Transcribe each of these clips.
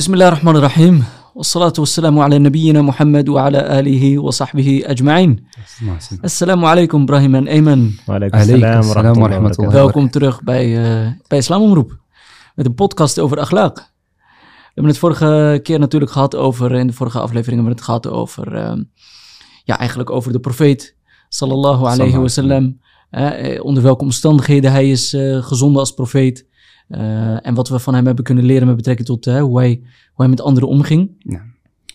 بسم الله الرحمن الرحيم والصلاة والسلام على نبينا محمد وعلى آله وصحبه أجمعين السلام عليكم Brahim en Ayman. Waalaikum Alaikum salam wa salam wa rahmatullahi wa rahmatullah. barakatuh. Welkom terug bij, eh bij Islamomroep. Met een podcast over akhlaq. We hebben het vorige keer natuurlijk gehad over, in de vorige aflevering hebben we het gehad over, ehm, ja eigenlijk over de profeet sallallahu alayhi wa sallam. Eh, onder welke omstandigheden hij is eh, gezonden als profeet. Eh, en wat we van hem hebben kunnen leren met betrekking tot eh, hoe, hij, hoe hij met anderen omging. Ja.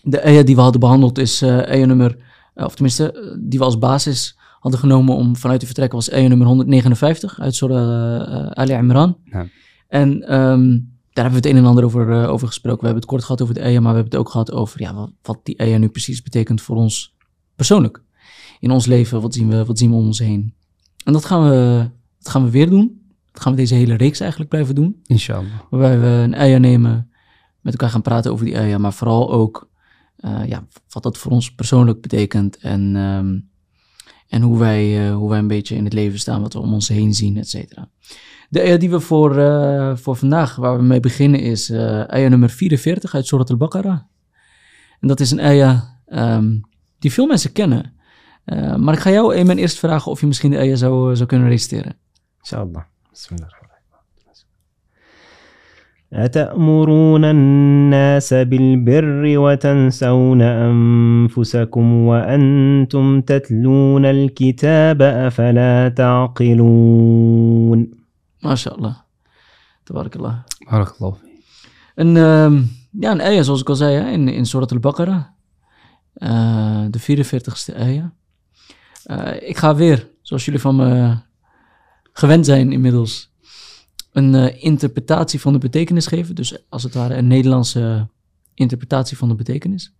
De ayah die we hadden behandeld is eh ayah nummer, eh, of tenminste, die we als basis hadden genomen om vanuit te vertrekken, was ayah nummer 159 uit Surah Ali Imran. Ja. En ehm, daar hebben we het een en ander over, over gesproken. We hebben het kort gehad over de ayah, maar we hebben het ook gehad over ja, wat, wat die ayah nu precies betekent voor ons persoonlijk. In ons leven, wat zien we, wat zien we om ons heen. En dat gaan we, dat gaan we weer doen. Dat gaan we deze hele reeks eigenlijk blijven doen. Inshallah. Waarbij we een eier nemen, met elkaar gaan praten over die eier, maar vooral ook eh, ja, wat dat voor ons persoonlijk betekent en, ehm, en hoe, wij, eh, hoe wij een beetje in het leven staan, wat we om ons heen zien, et cetera. De eier die we voor, eh, voor vandaag, waar we mee beginnen, is eier nummer 44 uit Surat al-Baqarah. En dat is een eier ehm, die veel mensen kennen. Maar ik ga jou, Eamon, eerst vragen of je misschien de eier zou, zou kunnen reciteren. Inshallah. بسم الله الرحمن الرحيم. أتأمرون الناس بالبر وتنسون أنفسكم وأنتم تتلون الكتاب أفلا تعقلون؟ ما شاء الله. تبارك الله. بارك الله فيك. إن يعني آية زوز قزايا إن إن سورة البقرة آه، دفير فيرتخست آية. آه، إكافير زوز شلي فما آه، gewend zijn inmiddels, een eh, interpretatie van de betekenis geven. Dus als het ware een Nederlandse interpretatie van de betekenis.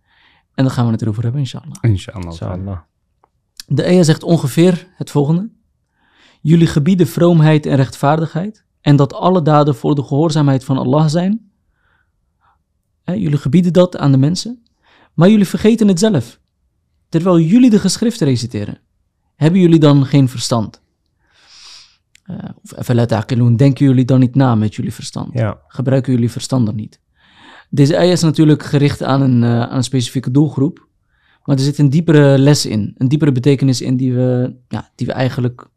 En dan gaan we het erover hebben, inshallah. Inshallah. Inshallah. De ayah zegt ongeveer het volgende. Jullie gebieden vroomheid en rechtvaardigheid en dat alle daden voor de gehoorzaamheid van Allah zijn. Hè, jullie gebieden dat aan de mensen, maar jullie vergeten het zelf. Terwijl jullie de geschriften reciteren. Hebben jullie dan geen verstand? Eh, of afala ta'qilun, denken jullie dan niet na met jullie verstand? Ja. gebruiken jullie verstand dan niet. Deze ayah is natuurlijk gericht aan een, eh, aan een specifieke doelgroep. Maar er zit een diepere les in. Een diepere betekenis in die we, ja, die we eigenlijk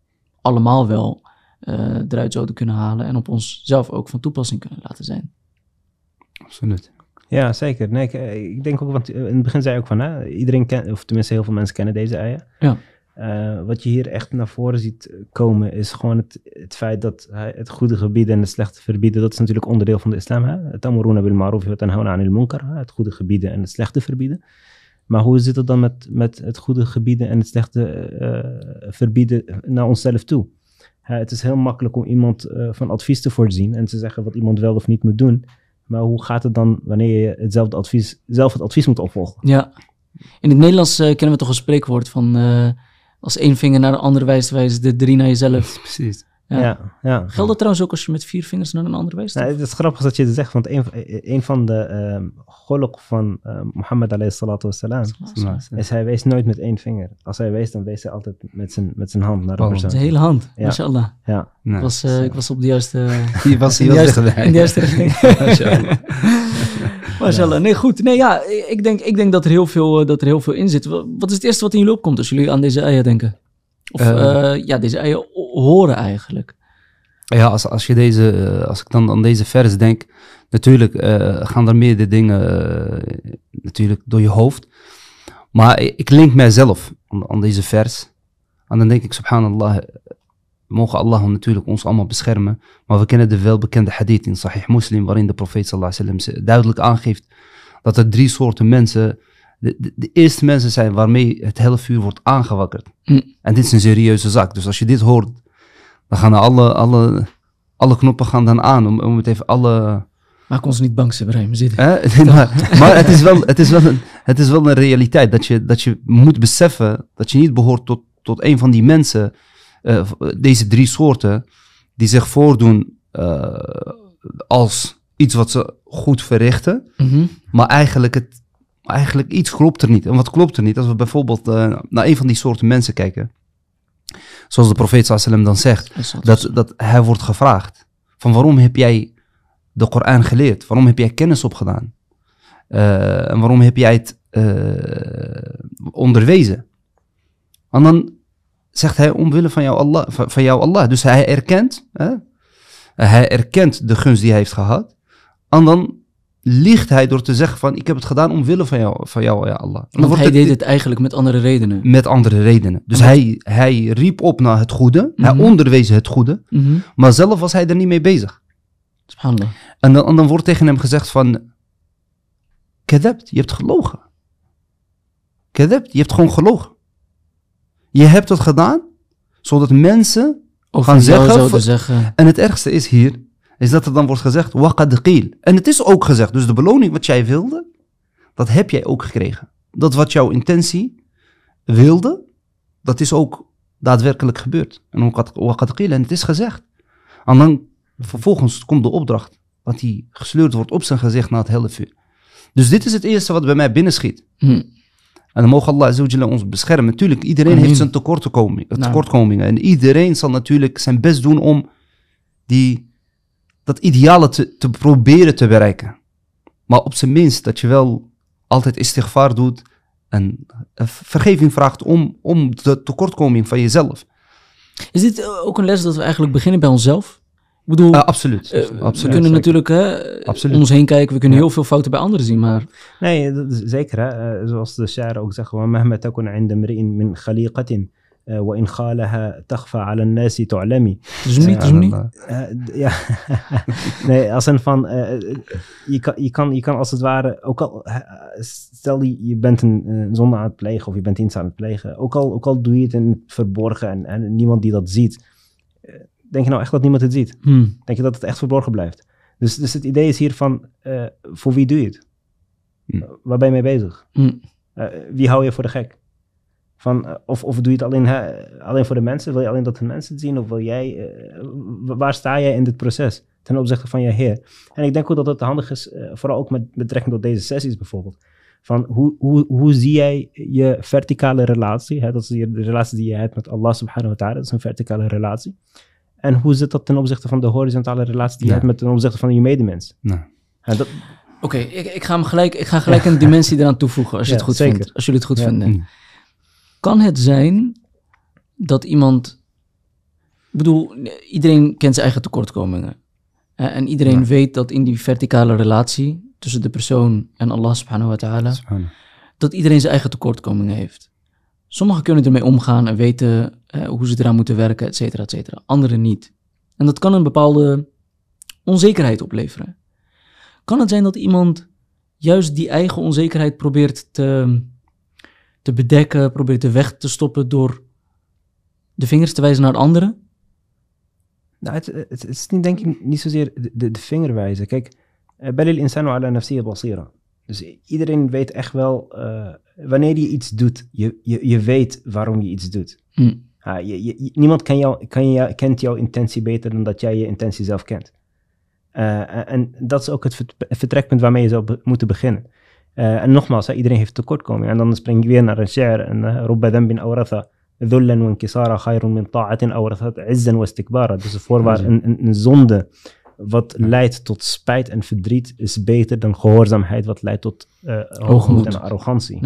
allemaal wel eh, eruit zouden kunnen halen. En op onszelf ook van toepassing kunnen laten zijn. Absoluut. Ja, zeker. Nee, ik, ik denk ook, want in het begin zei je ook van, hè, iedereen kent, of tenminste heel veel mensen kennen deze eieren. Ja. Eh, wat je hier echt naar voren ziet komen, is gewoon het, het feit dat het goede gebieden en het slechte verbieden, dat is natuurlijk onderdeel van de islam. Het amuruna bil ma'ruf wa tanhauna anil munkar, het goede gebieden en het slechte verbieden. Maar hoe zit het dan met, met het goede gebieden en het slechte eh, verbieden naar onszelf toe? Het is heel makkelijk om iemand eh, van advies te voorzien en te zeggen wat iemand wel of niet moet doen. Maar hoe gaat het dan wanneer je hetzelfde advies, zelf het advies moet opvolgen? Ja. In het Nederlands kennen we toch een spreekwoord van... als één vinger naar de andere wijst, wijst de drie naar jezelf. Precies. Ja. Ja, ja. Geldt dat trouwens ook als je met vier vingers naar een ander wijst? Nou, het is grappig dat je het zegt, want een, een van de ehm golok van uh, Mohammed alayhi salatu wassalam is hij wees nooit met één vinger. Als hij wees, dan wees hij altijd met zijn, met zijn hand naar de Oh, persoon. De hele hand, Ja. mashallah. Ja, Nee. Ik, was, eh, ik was op de juiste... Die was de juiste, in de juiste richting. Mashallah. Nee, goed. Nee, ja, ik denk, ik denk dat, er heel veel, eh, dat er heel veel in zit. Wa- Wat is het eerste wat in jullie opkomt als jullie aan deze eieren denken? Of Eh. eh, ja, deze eieren horen eigenlijk. Ja, als, als, je deze, als ik dan aan deze vers denk, natuurlijk gaan er meerdere dingen natuurlijk door je hoofd. Maar ik, ik link mijzelf aan, aan deze vers. En dan denk ik, subhanallah, mogen Allah natuurlijk ons allemaal beschermen. Maar we kennen de welbekende hadith in Sahih Muslim, waarin de profeet sallallahu alaihi wasallam duidelijk aangeeft dat er drie soorten mensen, de, de, de eerste mensen zijn waarmee het hele vuur wordt aangewakkerd. Hm. En dit is een serieuze zaak. Dus als je dit hoort, dan gaan alle, alle, alle knoppen gaan dan aan om, om het even alle... Maak ons niet bang, Ibrahim. Zit. Maar maar het, is wel, het, is wel een, het is wel een realiteit dat je, dat je moet beseffen dat je niet behoort tot, tot een van die mensen, eh, deze drie soorten, die zich voordoen eh, als iets wat ze goed verrichten, Mhm. maar eigenlijk, het, eigenlijk iets klopt er niet. En wat klopt er niet? Als we bijvoorbeeld eh, naar een van die soorten mensen kijken, zoals de profeet sallam dan zegt, dat, dat hij wordt gevraagd van waarom heb jij de Koran geleerd? Waarom heb jij kennis opgedaan? En waarom heb jij het onderwezen? En dan zegt hij omwille van jou Allah. Van, jou Allah. Dus hij erkent, hè? hij erkent de gunst die hij heeft gehad. En dan liegt hij door te zeggen van ik heb het gedaan omwille van jou, van jou ja Allah. En dan Want hij het- deed het eigenlijk met andere redenen. met andere redenen. Dus hij, hij riep op naar het goede. Mhm. Hij onderwees het goede. Mhm. Maar zelf was hij er niet mee bezig. Subhanallah. En dan, en dan wordt tegen hem gezegd van... Kadabt, je hebt gelogen. Kadabt, je hebt gewoon gelogen. Je hebt het gedaan, zodat mensen... Of Gaan zeggen zeggen. En het ergste is hier, is dat er dan wordt gezegd... Waqad. En het is ook gezegd. Dus de beloning wat jij wilde, dat heb jij ook gekregen. Dat wat jouw intentie wilde, dat is ook daadwerkelijk gebeurd. En waqad-. En het is gezegd. En dan vervolgens komt de opdracht dat hij gesleurd wordt op zijn gezicht naar het hellevuur. Dus dit is het eerste wat bij mij binnenschiet. Hm. En dan mogen Allah Azza ons beschermen. Natuurlijk, iedereen Amin. heeft zijn tekortkoming, Nou. tekortkomingen. En iedereen zal natuurlijk zijn best doen om die, dat ideale te, te proberen te bereiken. Maar op zijn minst dat je wel altijd istighfar doet en eh, vergeving vraagt om, om de tekortkoming van jezelf. Is dit ook een les dat we eigenlijk beginnen bij onszelf? Ik bedoel, Eh, absoluut. eh, absoluut. we kunnen zeker. natuurlijk hè, Absoluut. om ons heen kijken. We kunnen Ja. heel veel fouten bij anderen zien. Maar Nee, dat is zeker. Hè? Eh, zoals de Shara ook zegt: وَمَهْمَا تَكُنْ عِنْدَ امْرِئٍ مِنْ خَلِيقَةٍ eh, وَإِنْ خَالَهَا تَخْفَى عَلَى النَّاسِ تُعْلَمِ dus niet, dus niet. Subhanallah. Eh, d- ja, nee, als een van, eh, eh, je, kan, je, kan, je kan als het ware, ook al, eh, stel je, je bent een, een zonde aan het plegen of je bent iets aan het plegen, ook al, ook al doe je het in het verborgen en, en niemand die dat ziet, eh, denk je nou echt dat niemand het ziet? Hm. Denk je dat het echt verborgen blijft? Dus, dus het idee is hier van, eh, voor wie doe je het? Hm. Eh, Waar ben je mee bezig? Hm. Eh, wie hou je voor de gek? Van, of, of doe je het alleen, hè, alleen voor de mensen? Wil je alleen dat de mensen het zien? Of wil jij, eh, wa- waar sta jij in dit proces ten opzichte van je Heer? En ik denk ook dat het handig is, vooral ook met betrekking tot deze sessies bijvoorbeeld. Van hoe, hoe, hoe zie jij je verticale relatie? Hè? Dat is die- de relatie die je hebt met Allah subhanahu wa ta'ala. Dat is een verticale relatie. En hoe zit dat ten opzichte van de horizontale relatie die je hebt met ten opzichte van je medemens? Nou, En dat, Oké, ik, ik ga hem gelijk, ik ga gelijk een dimensie eraan toevoegen als je Ja, het goed zeker. vindt. Als jullie het goed Ja. vinden. Mm. Kan het zijn dat iemand. Ik bedoel, iedereen kent zijn eigen tekortkomingen. Eh, en iedereen Ja. weet dat in die verticale relatie tussen de persoon en Allah subhanahu wa ta'ala, dat iedereen zijn eigen tekortkomingen heeft. Sommigen kunnen ermee omgaan en weten eh, hoe ze eraan moeten werken, et cetera, et cetera. Anderen niet. En dat kan een bepaalde onzekerheid opleveren. Kan het zijn dat iemand juist die eigen onzekerheid probeert te, te bedekken, probeert te weg te stoppen door de vingers te wijzen naar anderen? Nou, het, is niet, denk ik niet zozeer de, de, de vinger wijzen. Kijk, insanu ala nafsiya basira. Dus iedereen weet echt wel, eh, wanneer je iets doet, je, je, je weet waarom je iets doet. Hm. Ah, je, niemand kan jou, kan jou, kent jouw intentie beter dan dat jij je intentie zelf kent. Eh, en dat is ook het vertrekpunt waarmee je zou moeten beginnen. Eh, en nogmaals, iedereen heeft tekortkomingen. En dan spring je weer naar een share en Robba Dambin Awratha. Dhullan wa inkisara khairun min ta'atin wa. Dus de voorwaarde een, een, een zonde wat leidt tot spijt en verdriet is beter dan gehoorzaamheid wat leidt tot eh hoogmoed en arrogantie.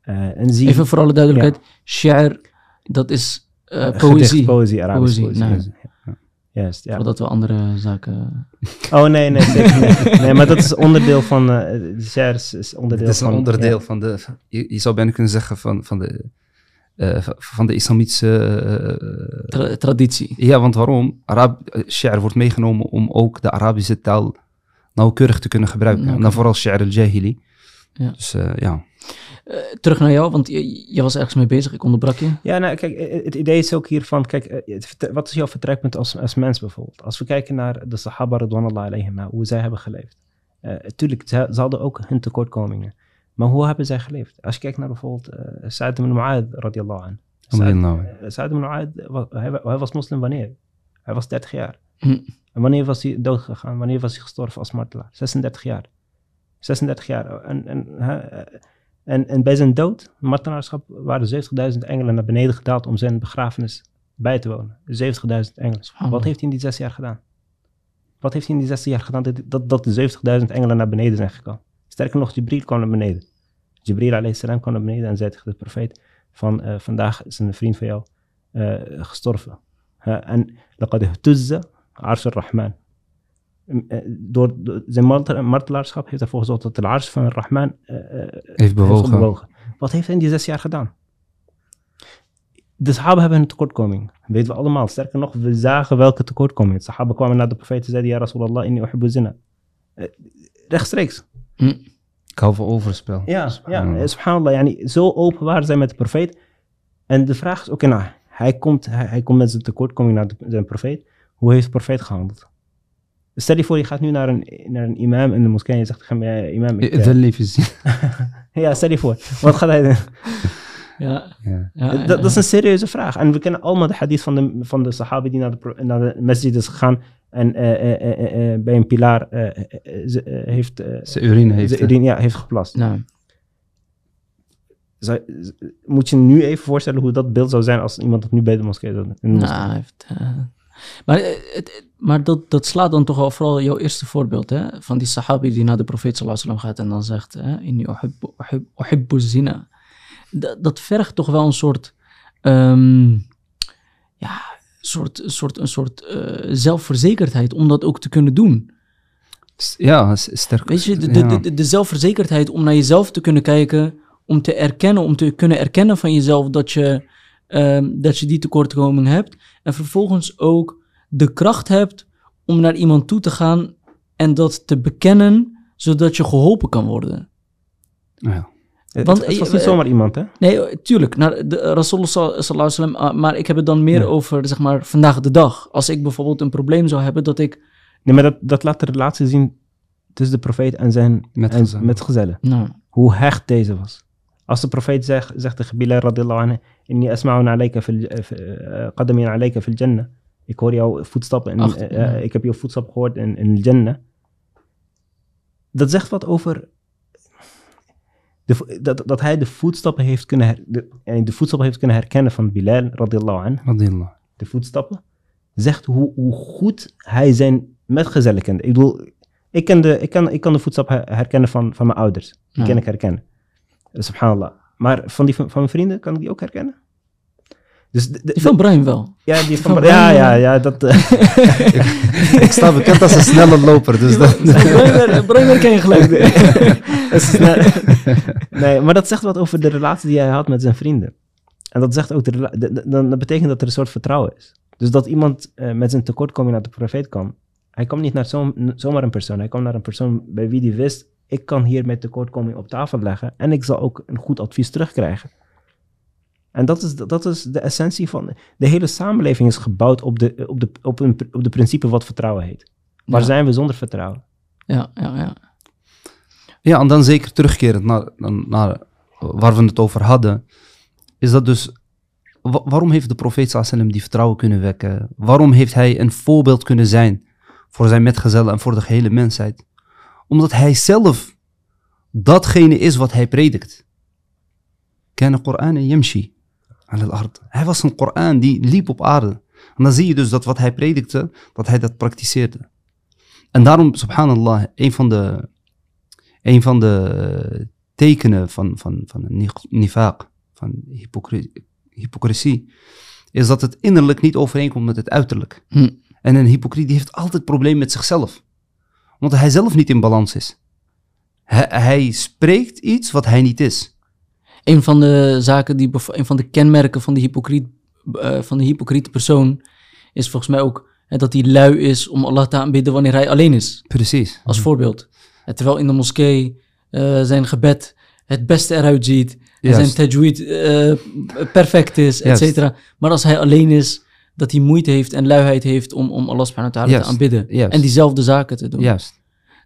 Eh, en zie, even voor alle duidelijkheid, shi'r, dat is eh, gedicht, poëzie. poëzie, Arabische Poëzie, poëzie. nou. ja. Juist, ja. Voordat we andere zaken... Oh nee, nee, zeker niet. Nee, maar dat is onderdeel van. eh de share is, onderdeel Het is een van. onderdeel ja. van de, je, je zou bijna kunnen zeggen van, van, de, eh, van- de islamitische... eh, tra- traditie. ja, want waarom? Arab, eh, shi'r wordt meegenomen om ook de Arabische taal nauwkeurig te kunnen gebruiken. En dan vooral shi'r al-jahili. Ja. Dus eh, ja. Eh, terug naar jou, want je, je was ergens mee bezig. Ik onderbrak je. Ja, nou, kijk, het idee is ook hier van, kijk, het wat is jouw vertrekpunt als, als mens bijvoorbeeld? Als we kijken naar de Sahaba radwanallah hoe zij hebben geleefd. Eh tuurlijk, ze, ze hadden ook hun tekortkomingen. Maar hoe hebben zij geleefd? Als je kijkt naar bijvoorbeeld uh, Sa'id ibn Mu'ad radiyallahu an. Sa'id eh, ibn hij, wa- hij was moslim wanneer? Hij was 30 jaar. Hm. En wanneer was hij dood gegaan? Wanneer was hij gestorven als martelaar? 36 jaar. 36 jaar. En, en, eh, en, en bij zijn dood, martelaarschap, waren 70.000 engelen naar beneden gedaald om zijn begrafenis bij te wonen. 70.000 engelen. Wat heeft hij in die zes jaar gedaan? Wat heeft hij in die zes jaar gedaan dat, dat, dat de 70.000 engelen naar beneden zijn gekomen? Sterker nog, Jibril kwam naar beneden. Jibril salam kwam naar beneden en zei tegen de profeet van eh, vandaag is een vriend van jou eh, gestorven. Uh, en laqad ihtuzza arsh ar-Rahman. Eh, Door, door zijn martel- martelaarschap heeft ervoor gezorgd dat de arsh van ar-Rahman eh, Heeft bewogen. bewogen. Wat heeft hij in die zes jaar gedaan? De Sahaba hebben een tekortkoming. Dat weten we allemaal. Sterker nog, we zagen welke tekortkoming. De Sahaba kwamen naar de profeet en zeiden, ja Rasulallah, inni uhibbu zina. Rechtstreeks. Hm. Ik hou van overspel. Ja, ja Subhanallah. eh, subhanallah. Yani, zo open waren zij met de profeet. En de vraag is, oké, nou, hij komt, hij, hij komt met zijn tekortkoming naar de, zijn profeet. Hoe heeft de profeet gehandeld? Stel je voor, je gaat nu naar een, naar een imam in de moskee en je zegt, tegen mij, imam, ik, eh, wil even zien. ja, stel je voor. Wat gaat hij doen? Ja, Ja. ja, dat, dat is een serieuze vraag. En we kennen allemaal de hadith van de, van de sahabi die naar de, naar de masjid is gegaan en eh, eh, eh, bij een pilaar ze, heeft, Zijn urine heeft. ze- urine- ja, heeft geplast. nou, Zou- moet je nu even voorstellen hoe dat beeld zou zijn als iemand dat nu bij de moskee zou doen? in nou, heeft, maar het, maar dat, dat slaat dan toch al vooral jouw eerste voorbeeld, hè? Van die sahabi die naar de profeet sallallahu gaat en dan zegt, hè, uhibbu- uhib- uhibbu zina. Dat, dat vergt toch wel een soort, ehm, ja, soort, een soort, een soort eh, zelfverzekerdheid om dat ook te kunnen doen. Ja, sterk. Weet je, de, ja. de, de zelfverzekerdheid om naar jezelf te kunnen kijken, om te erkennen, om te kunnen erkennen van jezelf dat je, ehm, dat je die tekortkoming hebt. En vervolgens ook de kracht hebt om naar iemand toe te gaan en dat te bekennen, zodat je geholpen kan worden. Ja. Het, want, het, het was eh, niet zomaar iemand, hè? Nee, eh, tuurlijk, naar de eh, Rasulullah sallallahu ah, maar ik heb het dan meer over, zeg maar, vandaag de dag. Als ik bijvoorbeeld een probleem zou hebben dat ik, Nee, maar dat, dat laat de relatie zien tussen de profeet en zijn Metgezellen. en metgezellen. nou, Hoe hecht deze was. Als de profeet zegt, zegt tegen Bilal radillahu anhu, inni asma'un alayka fil, eh, eh, qadamin alayka fil jannah. Ik hoor jouw voetstappen, in, Achter, eh, ja. eh, ik heb jouw voetstappen gehoord in, in de jannah. Dat zegt wat over de, dat, dat hij de voetstappen heeft kunnen, her- de, de voetstappen heeft kunnen herkennen van Bilal anhu Radiyallah. de voetstappen, zegt hoe, hoe goed hij zijn metgezellen kende. Ik bedoel, ik, ken de, ik, kan, ik kan de voetstappen her- herkennen van, van mijn ouders. Die Ja. kan ik herkennen. Subhanallah. Maar van, die, van, van mijn vrienden kan ik die ook herkennen. Dus de, de- die van Brian wel. ja, die van, van ja, Brian, ja, eh, ja, dat... eh, Ik sta bekend als een snelle loper, dus dat... Brian, Brian ken je gelijk. nee, maar dat zegt wat over de relatie die hij had met zijn vrienden. En dat zegt ook, de, rela- de- de- dan, dat betekent dat er een soort vertrouwen is. Dus dat iemand eh, met zijn tekortkoming naar de profeet kwam. Hij kwam niet naar zo, zomaar een persoon. Hij kwam naar een persoon bij wie hij wist, ik kan hier mijn tekortkoming op tafel leggen. En ik zal ook een goed advies terugkrijgen. En dat is, dat is de essentie van... De hele samenleving is gebouwd op de, op de, op een, op de principe wat vertrouwen heet. Waar Ja. zijn we zonder vertrouwen? Ja, ja, ja. Ja, en dan zeker terugkerend naar, naar waar we het over hadden, is dat dus, wa- waarom heeft de profeet sallam die vertrouwen kunnen wekken? Waarom heeft hij een voorbeeld kunnen zijn voor zijn metgezellen en voor de gehele mensheid? Omdat hij zelf datgene is wat hij predikt. Ken Koran en Yemshi aan het ard. Hij was een Koran die liep op aarde. En dan zie je dus dat wat hij predikte, dat hij dat praktiseerde. En daarom, subhanallah, een van de een van de tekenen van, van, van een nif- nifaq, van hypocri- hypocrisie, is dat het innerlijk niet overeenkomt met het uiterlijk. Hm. En een hypocriet die heeft altijd probleem met zichzelf. Omdat hij zelf niet in balans is. Hij, hij spreekt iets wat hij niet is. Een van de zaken die, een van de kenmerken van de, hypocriet, eh, van de hypocriete persoon is volgens mij ook hè, dat hij lui is om Allah te aanbidden wanneer hij alleen is. Precies. Als voorbeeld. En terwijl in de moskee eh, zijn gebed het beste eruit ziet. En zijn tajweed eh, perfect is, et cetera. Maar als hij alleen is, dat hij moeite heeft en luiheid heeft om, om Allah subhanahu wa ta'ala te aanbidden. Juist. En diezelfde zaken te doen. Juist.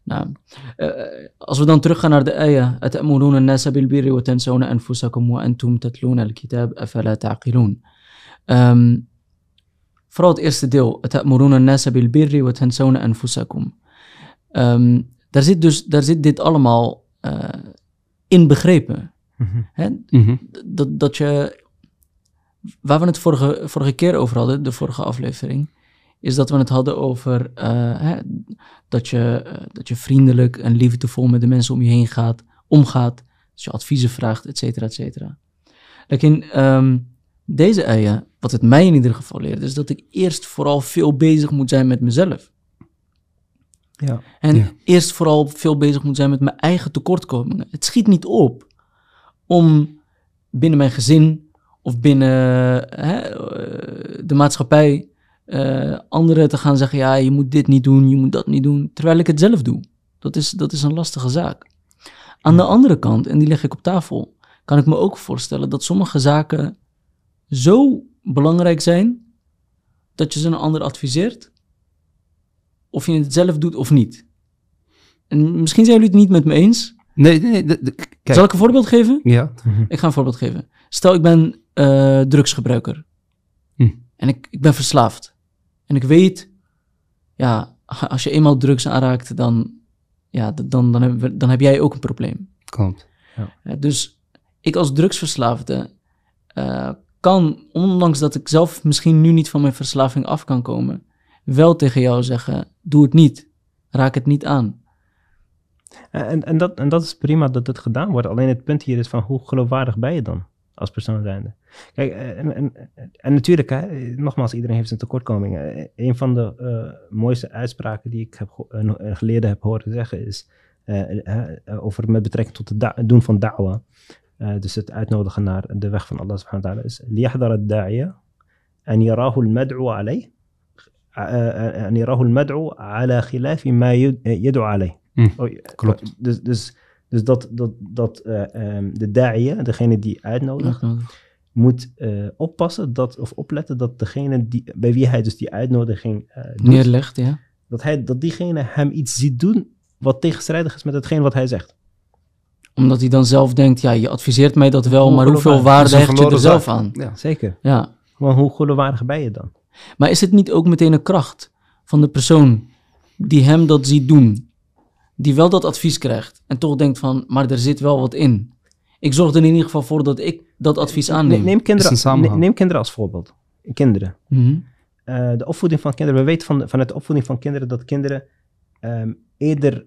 Nou, eh, als we dan teruggaan naar de ayah. أَتَأْمُرُونَ النَّاسَ بِالْبِرِّ وَتَنْسَوْنَ أَنفُسَكُمْ وَأَنْتُمْ تَتْلُونَ الْكِتَابَ أَفَلَا تَعْقِلُونَ Ehm, Vooral het eerste deel. أَتَأْمُرُونَ النَّاسَ بِالْبِرِّ وَتَنْسَوْنَ أَنفُسَكُمْ Ehm, daar, zit dus, daar zit dit allemaal eh, in begrepen. Hè? Mhm. Dat, dat je... Waar we het vorige, vorige keer over hadden, de vorige aflevering... is dat we het hadden over eh, hè, dat, je, eh, dat je vriendelijk en liefdevol met de mensen om je heen gaat, omgaat, dat je adviezen vraagt, et cetera, et cetera. Lekin, ehm, deze eieren, wat het mij in ieder geval leert, is dat ik eerst vooral veel bezig moet zijn met mezelf. Ja. En Ja. eerst vooral veel bezig moet zijn met mijn eigen tekortkomingen. Het schiet niet op om binnen mijn gezin of binnen hè, eh, de maatschappij eh, anderen te gaan zeggen: ja, je moet dit niet doen, je moet dat niet doen, terwijl ik het zelf doe. Dat is, dat is een lastige zaak. Aan de andere kant, en die leg ik op tafel, kan ik me ook voorstellen dat sommige zaken zo belangrijk zijn dat je ze een ander adviseert of je het zelf doet of niet. En misschien zijn jullie het niet met me eens. Nee, nee, kijk. Zal ik een voorbeeld geven? Ja, Ik ga een voorbeeld geven. Stel, ik ben eh, drugsgebruiker. Hm. En ik, ik ben verslaafd. En ik weet, ja, als je eenmaal drugs aanraakt, dan, ja, dan, dan, heb, dan heb jij ook een probleem. klopt. Eh, dus ik als drugsverslaafde eh, kan, ondanks dat ik zelf misschien nu niet van mijn verslaving af kan komen, wel tegen jou zeggen: doe het niet. Raak het niet aan. En, en, dat, en dat is prima dat het gedaan wordt. Alleen het punt hier is van hoe geloofwaardig ben je dan als persoon zijnde. Kijk, eh, en, en, en natuurlijk, hè, nogmaals, iedereen heeft zijn tekortkomingen. Eh, een van de eh, mooiste uitspraken die ik heb geleden heb horen zeggen is over met betrekking tot het doen van da'wa. dus het uitnodigen naar de weg van Allah subhanahu wa ta'ala is mad'u mad'u ala ma. Hmm, oh, klopt. Dus, dus dus dat, dat, dat eh, ehm, de da'iya, degene die uitnodigt, moet eh, oppassen dat, of opletten dat degene die, bij wie hij dus die uitnodiging eh, doet, Neerlegt, ja. dat, hij, dat diegene hem iets ziet doen wat tegenstrijdig is met hetgeen wat hij zegt. Omdat hij dan zelf denkt: ja, je adviseert mij dat wel, Hoe maar hoeveel waarde hecht je er zelf aan? Ja. Zeker. Ja. Maar hoe geloofwaardig ben je dan? Maar is het niet ook meteen een kracht van de persoon die hem dat ziet doen, die wel dat advies krijgt en toch denkt van, maar er zit wel wat in. Ik zorg er in ieder geval voor dat ik dat advies Ne- aanneem. neem, kinderen, neem kinderen als voorbeeld. Kinderen. Mhm. Eh, de opvoeding van kinderen. We weten van, vanuit de opvoeding van kinderen dat kinderen ehm, eerder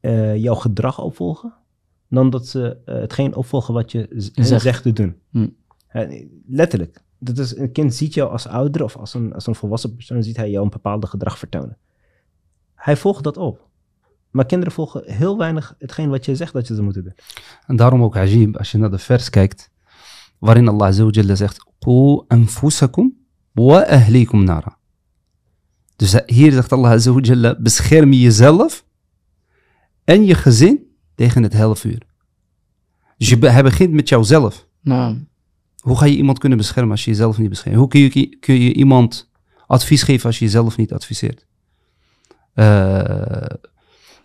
eh, jouw gedrag opvolgen dan dat ze eh, hetgeen opvolgen wat je Zegt. zegt te doen. Hm. Eh, letterlijk. Dat is, een kind ziet jou als ouder of als een, als een volwassen persoon, ziet hij jou een bepaald gedrag vertonen. Hij volgt dat op. Maar kinderen volgen heel weinig hetgeen wat je zegt dat je ze moeten doen. En daarom ook ajib, als je naar de vers kijkt, waarin Allah zegt, Qu anfusakum wa ahlikum nara. Dus hier zegt Allah bescherm jezelf en je gezin tegen het helvuur. Dus je, be- hij begint met jouzelf. Nou, Hoe ga je iemand kunnen beschermen als je jezelf niet beschermt? Hoe kun je, kun je iemand advies geven als je jezelf niet adviseert? Eh,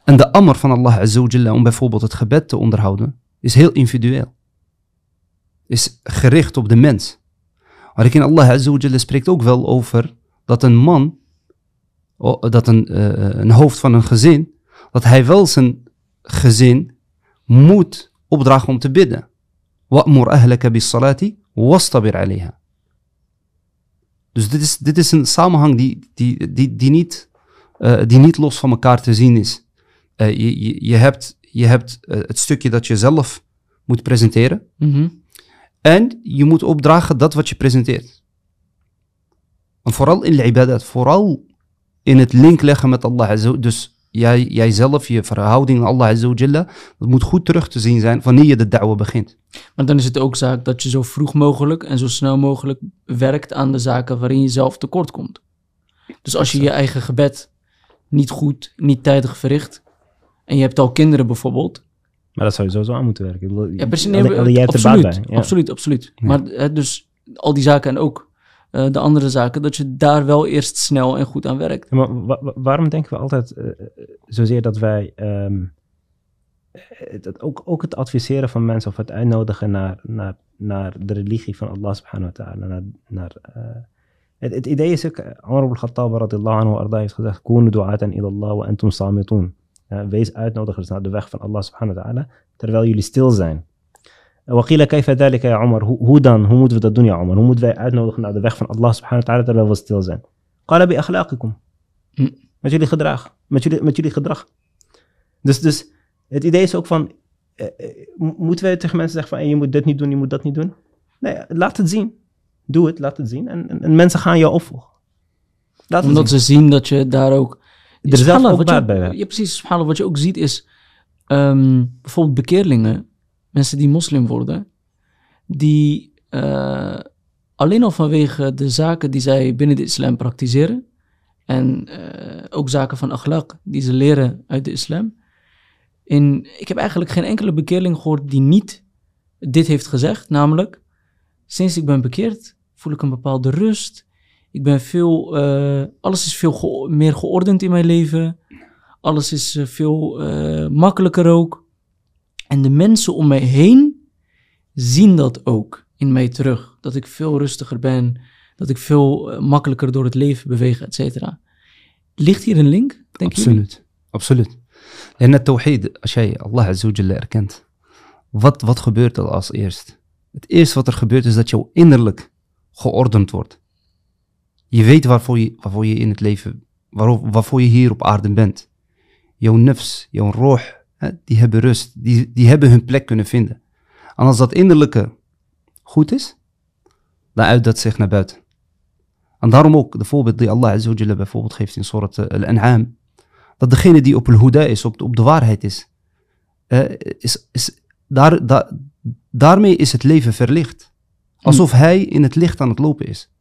en de ammer van Allah Azza om bijvoorbeeld het gebed te onderhouden, is heel individueel. Is gericht op de mens. Maar ik in Allah Azza spreekt ook wel over dat een man, oh, dat een, eh, eh, een hoofd van een gezin, dat hij wel zijn gezin moet opdragen om te bidden. Wa'mur ahlaka bis salati wastabir alayha. Dus dit is, dit is een samenhang die, die, die, die, niet, eh, die niet los van elkaar te zien is. Eh, je, je, je hebt, je hebt eh, het stukje dat je zelf moet presenteren. mhm. En je moet opdragen dat wat je presenteert. En vooral in de ibadat, vooral in het link leggen met Allah Dus jij, jijzelf, je verhouding met Allah Azza wa Jalla, dat moet goed terug te zien zijn wanneer je de da'wa begint. maar dan is het ook zaak dat je zo vroeg mogelijk en zo snel mogelijk werkt aan de zaken waarin je zelf tekort komt. Dus als je je eigen gebed niet goed, niet tijdig verricht, en je hebt al kinderen bijvoorbeeld, Maar dat zou je sowieso aan moeten werken. Ik bedoel, Ja, precies. Nee, jij er absoluut, bij. Ja. absoluut, absoluut. Ja. Maar eh, dus al die zaken en ook eh, de andere zaken, dat je daar wel eerst snel en goed aan werkt. Maar wa- wa- waarom denken we altijd eh, zozeer dat wij ehm, eh, dat ook, ook het adviseren van mensen of het uitnodigen naar, naar, naar de religie van Allah subhanahu wa ta'ala. Naar, naar, het, het idee is ook, Umar ibn Khattab radiyallahu anhu arda heeft gezegd, Kunu du'atan ilallah wa antum samitun. Eh, wees uitnodigers naar nou de weg van Allah subhanahu wa ta'ala, terwijl jullie stil zijn. Eh, Waqila kaifa dalika ya Omar, hoe dan? Hoe moeten we dat doen ja Omar? Hoe moeten wij uitnodigen naar de weg van Allah subhanahu wa ta'ala terwijl we stil zijn? Qala bi. Hm. Met jullie gedrag. Met jullie, met jullie gedrag. Dus, dus het idee is ook van, eh, moeten wij tegen mensen zeggen van, je moet dit niet doen, je moet dat niet doen? Nee, laat het zien. Doe het, laat het zien. En, en, mensen gaan jou opvolgen. Laat Omdat ze zien dat je daar ook er zelf ook baat bij hebt. Ja, precies. subhanallah, wat je ook ziet is... ehm, bijvoorbeeld bekeerlingen, mensen die moslim worden... die eh, alleen al vanwege de zaken die zij binnen de islam praktiseren... en eh, ook zaken van akhlaq die ze leren uit de islam... In, ik heb eigenlijk geen enkele bekeerling gehoord die niet dit heeft gezegd. Namelijk, sinds ik ben bekeerd voel ik een bepaalde rust. Ik ben veel, eh, alles is veel meer geordend in mijn leven. Alles is eh, veel eh, makkelijker ook. En de mensen om mij heen zien dat ook in mij terug. Dat ik veel rustiger ben, dat ik veel makkelijker door het leven beweeg, et cetera. Ligt hier een link, denk je? Absoluut. Absoluut. En het tawhid, als jij Allah Azzawajal erkent, wat, wat gebeurt er als eerst? Het eerste wat er gebeurt is dat jouw innerlijk geordend wordt. Je weet waarvoor je, waarvoor je in het leven, waarvoor, waarvoor je hier op aarde bent. Jouw nefs, jouw roh, hè, die hebben rust, die, die hebben hun plek kunnen vinden. En als dat innerlijke goed is, dan uit dat zich naar buiten. En daarom ook de voorbeeld die Allah Azzawajal bijvoorbeeld geeft in Surat eh, Al-An'am, dat degene die op al huda is, op de, op de waarheid is, eh, is, is daar, daar, daarmee is het leven verlicht. Alsof hij in het licht aan het lopen is.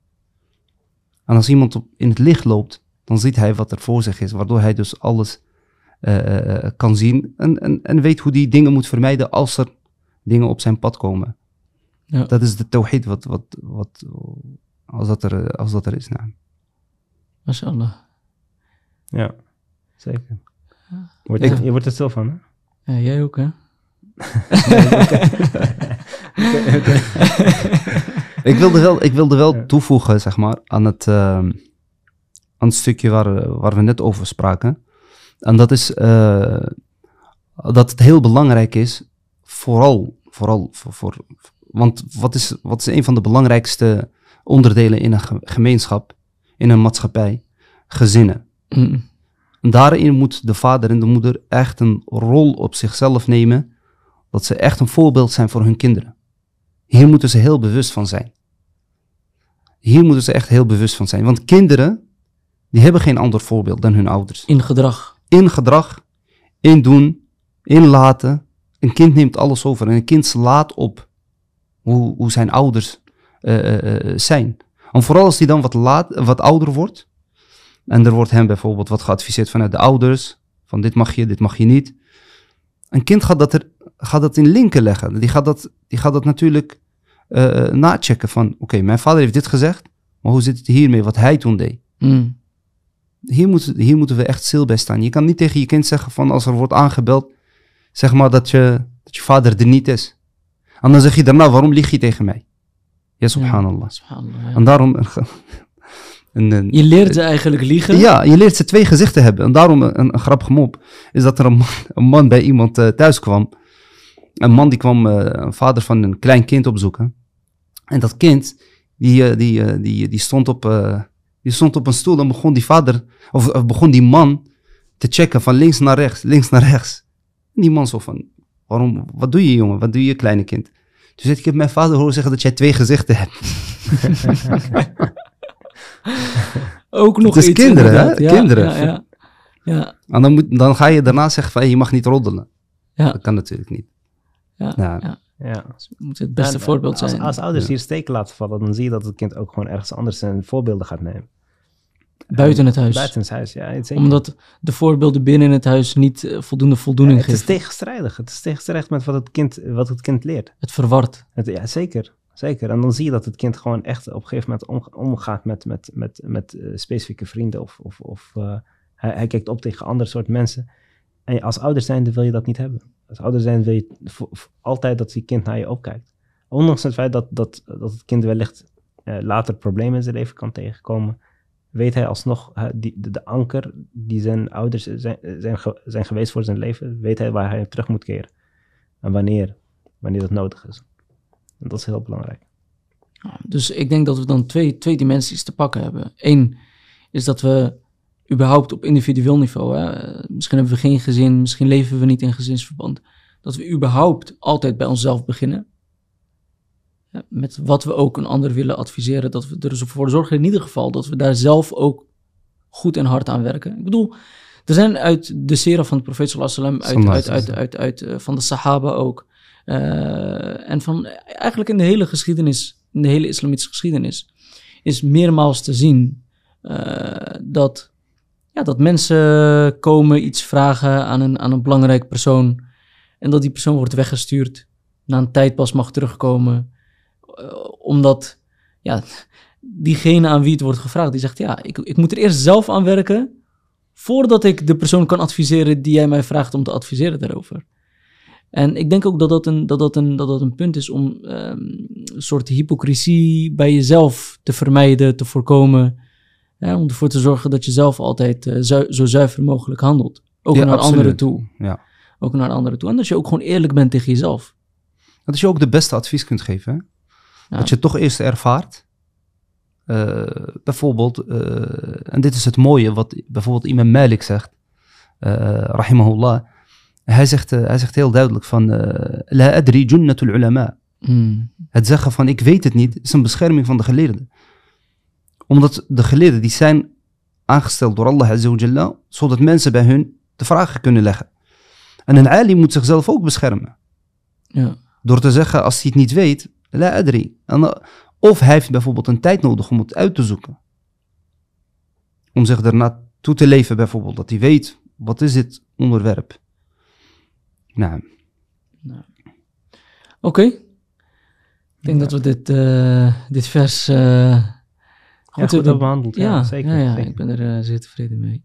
En als iemand op, in het licht loopt, dan ziet hij wat er voor zich is, waardoor hij dus alles eh, eh, kan zien en, en, en weet hoe die dingen moet vermijden als er dingen op zijn pad komen. Ja. Dat is de tawhid wat, wat, wat, als, dat er, eh, als dat er is. Nou. Mashallah. Ja, zeker. Word Ja. je, je wordt er stil van, hè? Ja, jij ook, hè? Ik wilde wel, ik wilde wel Ja. toevoegen, zeg maar, aan het, ehm, aan het stukje waar, waar we net over spraken. En dat is eh, dat het heel belangrijk is, vooral, vooral voor, voor want wat is, wat is een van de belangrijkste onderdelen in een ge- gemeenschap, in een maatschappij? Gezinnen. Mm. En daarin moet de vader en de moeder echt een rol op zichzelf nemen, dat ze echt een voorbeeld zijn voor hun kinderen. Hier moeten ze heel bewust van zijn. Hier moeten ze echt heel bewust van zijn. Want kinderen, die hebben geen ander voorbeeld dan hun ouders. In gedrag. In gedrag, in doen, in laten. Een kind neemt alles over en een kind slaat op hoe, hoe zijn ouders eh, eh, eh, zijn. En vooral als hij dan wat, laat, wat ouder wordt. En er wordt hem bijvoorbeeld wat geadviseerd vanuit de ouders. Van dit mag je, dit mag je niet. Een kind gaat dat, er, gaat dat in linken leggen. Die gaat dat, die gaat dat natuurlijk nachecken van... Oké, mijn vader heeft dit gezegd. Maar hoe zit het hiermee wat hij toen deed? Mm. Hier, moet, hier moeten we echt stil bij staan. Je kan niet tegen je kind zeggen van als er wordt aangebeld... Zeg maar dat je, dat je vader er niet is. En dan zeg je daarna, waarom lieg je tegen mij? Ja, subhanallah. Subhanallah, ja. En daarom... Een, een, Je leert ze eigenlijk liegen. ja, je leert ze twee gezichten hebben. En daarom een, een, grappige mop is dat er een man, bij iemand eh, thuis kwam. Een man die kwam eh, een vader van een klein kind opzoeken. En dat kind, die, eh, die, eh, die, die, stond op, die stond op een stoel en begon die vader, of, of begon die man te checken van links naar rechts, links naar rechts. En die man zo van, waarom, wat doe je jongen, wat doe je kleine kind? Toen zei hij, ik heb mijn vader horen zeggen dat jij twee gezichten hebt. Ook nog Het is iets, kinderen, hè? Ja, Kinderen. Ja, ja. ja, En dan, moet, dan ga je daarna zeggen van, hey, je mag niet roddelen. Ja. Dat kan natuurlijk niet. Ja, Ja. ja. Ja. Het moet het beste En, voorbeeld als, zijn. Als ouders Ja. hier steken laten vallen, dan zie je dat het kind ook gewoon ergens anders zijn voorbeelden gaat nemen. buiten het huis. Buiten het huis, ja. het zeker. Omdat de voorbeelden binnen het huis niet eh, voldoende voldoening Ja, het is geven. tegenstrijdig. Het is tegenstrijdig met wat het kind, wat het kind leert. Het verward. Het, ja, zeker. Zeker. En dan zie je dat het kind gewoon echt op een gegeven moment om- omgaat met, met, met, met eh, specifieke vrienden. Of, of, of eh, hij, hij kijkt op tegen andere soort mensen. En als ouder zijnde wil je dat niet hebben. Als ouder zijnde wil je altijd dat je kind naar je opkijkt. Ondanks het feit dat, dat, dat het kind wellicht eh, later problemen in zijn leven kan tegenkomen, weet hij alsnog eh, die, de, anker die zijn ouders zijn, zijn, zijn geweest voor zijn leven, weet hij waar hij terug moet keren. En wanneer, wanneer dat nodig is. En dat is heel belangrijk. Dus ik denk dat we dan twee, twee dimensies te pakken hebben. Eén is dat we überhaupt op individueel niveau, hè, misschien hebben we geen gezin, misschien leven we niet in gezinsverband, dat we überhaupt altijd bij onszelf beginnen. Ja, Met wat we ook een ander willen adviseren, dat we er dus voor zorgen in ieder geval dat we daar zelf ook goed en hard aan werken. Ik bedoel, er zijn uit de sera van de profeet sallallahu alaihi wasallam, uit, uit, uit, uit, uit, eh, van de sahaba ook, eh, en van eigenlijk in de hele geschiedenis, in de hele islamitische geschiedenis, is meermaals te zien eh, dat, ja, dat mensen komen iets vragen aan een, aan een belangrijk persoon en dat die persoon wordt weggestuurd, na een tijd pas mag terugkomen, eh, omdat ja, diegene aan wie het wordt gevraagd, die zegt ja, ik, ik moet er eerst zelf aan werken voordat ik de persoon kan adviseren die jij mij vraagt om te adviseren daarover. En ik denk ook dat dat een, dat dat een, dat dat een punt is om ehm, een soort hypocrisie bij jezelf te vermijden, te voorkomen. Om ervoor te zorgen dat je zelf altijd eh, zo zuiver mogelijk handelt. Ook Ja, naar absoluut. anderen toe. Ja. Ook naar anderen toe. En dat je ook gewoon eerlijk bent tegen jezelf. Dat je ook de beste advies kunt geven. Hè? Ja. Dat je het toch eerst ervaart. Eh, bijvoorbeeld, eh, en dit is het mooie wat bijvoorbeeld Imam Malik zegt, eh rahimahullah. Hij zegt, hij zegt heel duidelijk van, La adri junnatul ulama. Mm. Het zeggen van ik weet het niet, is een bescherming van de geleerden. Omdat de geleerden die zijn aangesteld door Allah Azza wa Jalla, zodat mensen bij hun de vragen kunnen leggen. En een ali moet zichzelf ook beschermen. Ja. Door te zeggen, als hij het niet weet, la adri. En, eh, Of hij heeft bijvoorbeeld een tijd nodig om het uit te zoeken. Om zich erna toe te leven bijvoorbeeld. Dat hij weet, wat is dit onderwerp? Nou, Oké. Ik denk dat we dit, eh, dit vers. eh, Ja, goed hebben behandeld. Ja, ja, zeker. ja, zeker. ik ben er eh, zeer tevreden mee.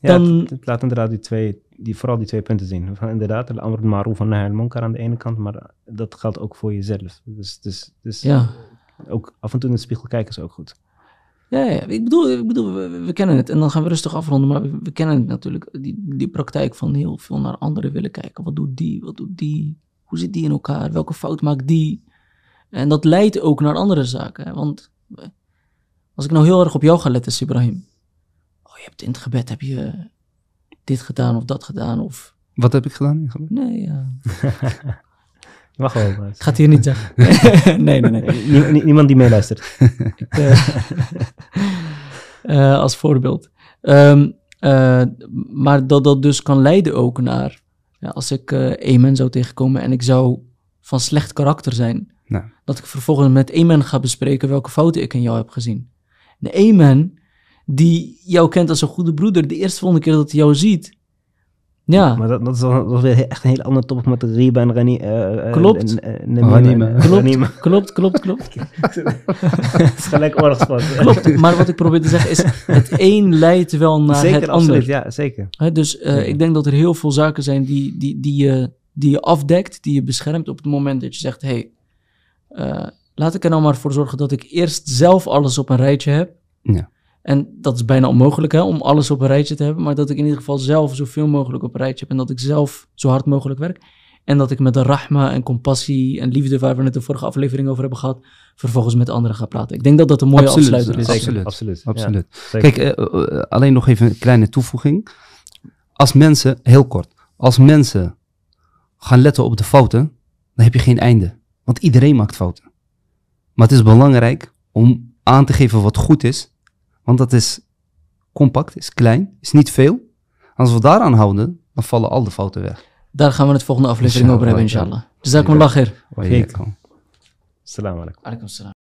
Ja, Dan- het, het laat inderdaad die twee, die, vooral die twee punten zien. Van inderdaad, de amr ma'ruf en nahy al-munkar aan de ene kant, maar dat geldt ook voor jezelf. Dus, dus, dus Ja. ook af en toe in de spiegel kijken is ook goed. Ja, ja, ik bedoel, ik bedoel we, kennen het en dan gaan we rustig afronden, maar we, we kennen het natuurlijk, die, die praktijk van heel veel naar anderen willen kijken. Wat doet die, wat doet die, hoe zit die in elkaar, welke fout maakt die? En dat leidt ook naar andere zaken, hè, want eh, als ik nou heel erg op jou ga letten, Ibrahim. Oh, je hebt in het gebed, heb je dit gedaan of dat gedaan of... wat heb ik gedaan? Nee, ja. Je mag wel. maar- ik ga het hier niet zeggen. nee, nee, nee. Nie- nie- niemand die meeluistert. Eh, als voorbeeld. Ehm, eh, maar dat dat dus kan leiden ook naar, ja, als ik eh Amen zou tegenkomen en ik zou van slecht karakter zijn, Nou. dat ik vervolgens met Amen ga bespreken welke fouten ik in jou heb gezien. De Amen, die jou kent als een goede broeder, de eerste volgende keer dat hij jou ziet, ja, Maar dat, dat is wel, weer echt een heel ander topic met de riba en rani, eh, eh, Klopt. en, eh, en- klopt, klopt, klopt, klopt. Het is gelijk oorlogspas. klopt. Maar wat ik probeer te zeggen is, het een leidt wel naar Zeker, het ander. absoluut. Ja, zeker. Hè, dus eh, Zeker. ik denk dat er heel veel zaken zijn die, die, die, je, die je afdekt, die je beschermt op het moment dat je zegt: hé, hey, eh, laat ik er nou maar voor zorgen dat ik eerst zelf alles op een rijtje heb. Ja. En dat is bijna onmogelijk hè, om alles op een rijtje te hebben, maar dat ik in ieder geval zelf zoveel mogelijk op een rijtje heb en dat ik zelf zo hard mogelijk werk. En dat ik met de rahma en compassie en liefde, waar we het de vorige aflevering over hebben gehad, vervolgens met anderen ga praten. Ik denk dat dat een mooie Absoluut, afsluiter is. Absoluut. absoluut. Ja, Absoluut. Kijk, eh, eh, alleen nog even een kleine toevoeging. Als mensen, heel kort, als mensen gaan letten op de fouten, dan heb je geen einde. Want iedereen maakt fouten. Maar het is belangrijk om aan te geven wat goed is, want dat is compact, is klein, is niet veel. Als we daaraan houden, dan vallen al de fouten weg. Daar gaan we het volgende aflevering over hebben, Inshallah, inshallah. Jazakumullah khair. Assalamu alaikum. Alaikum salam.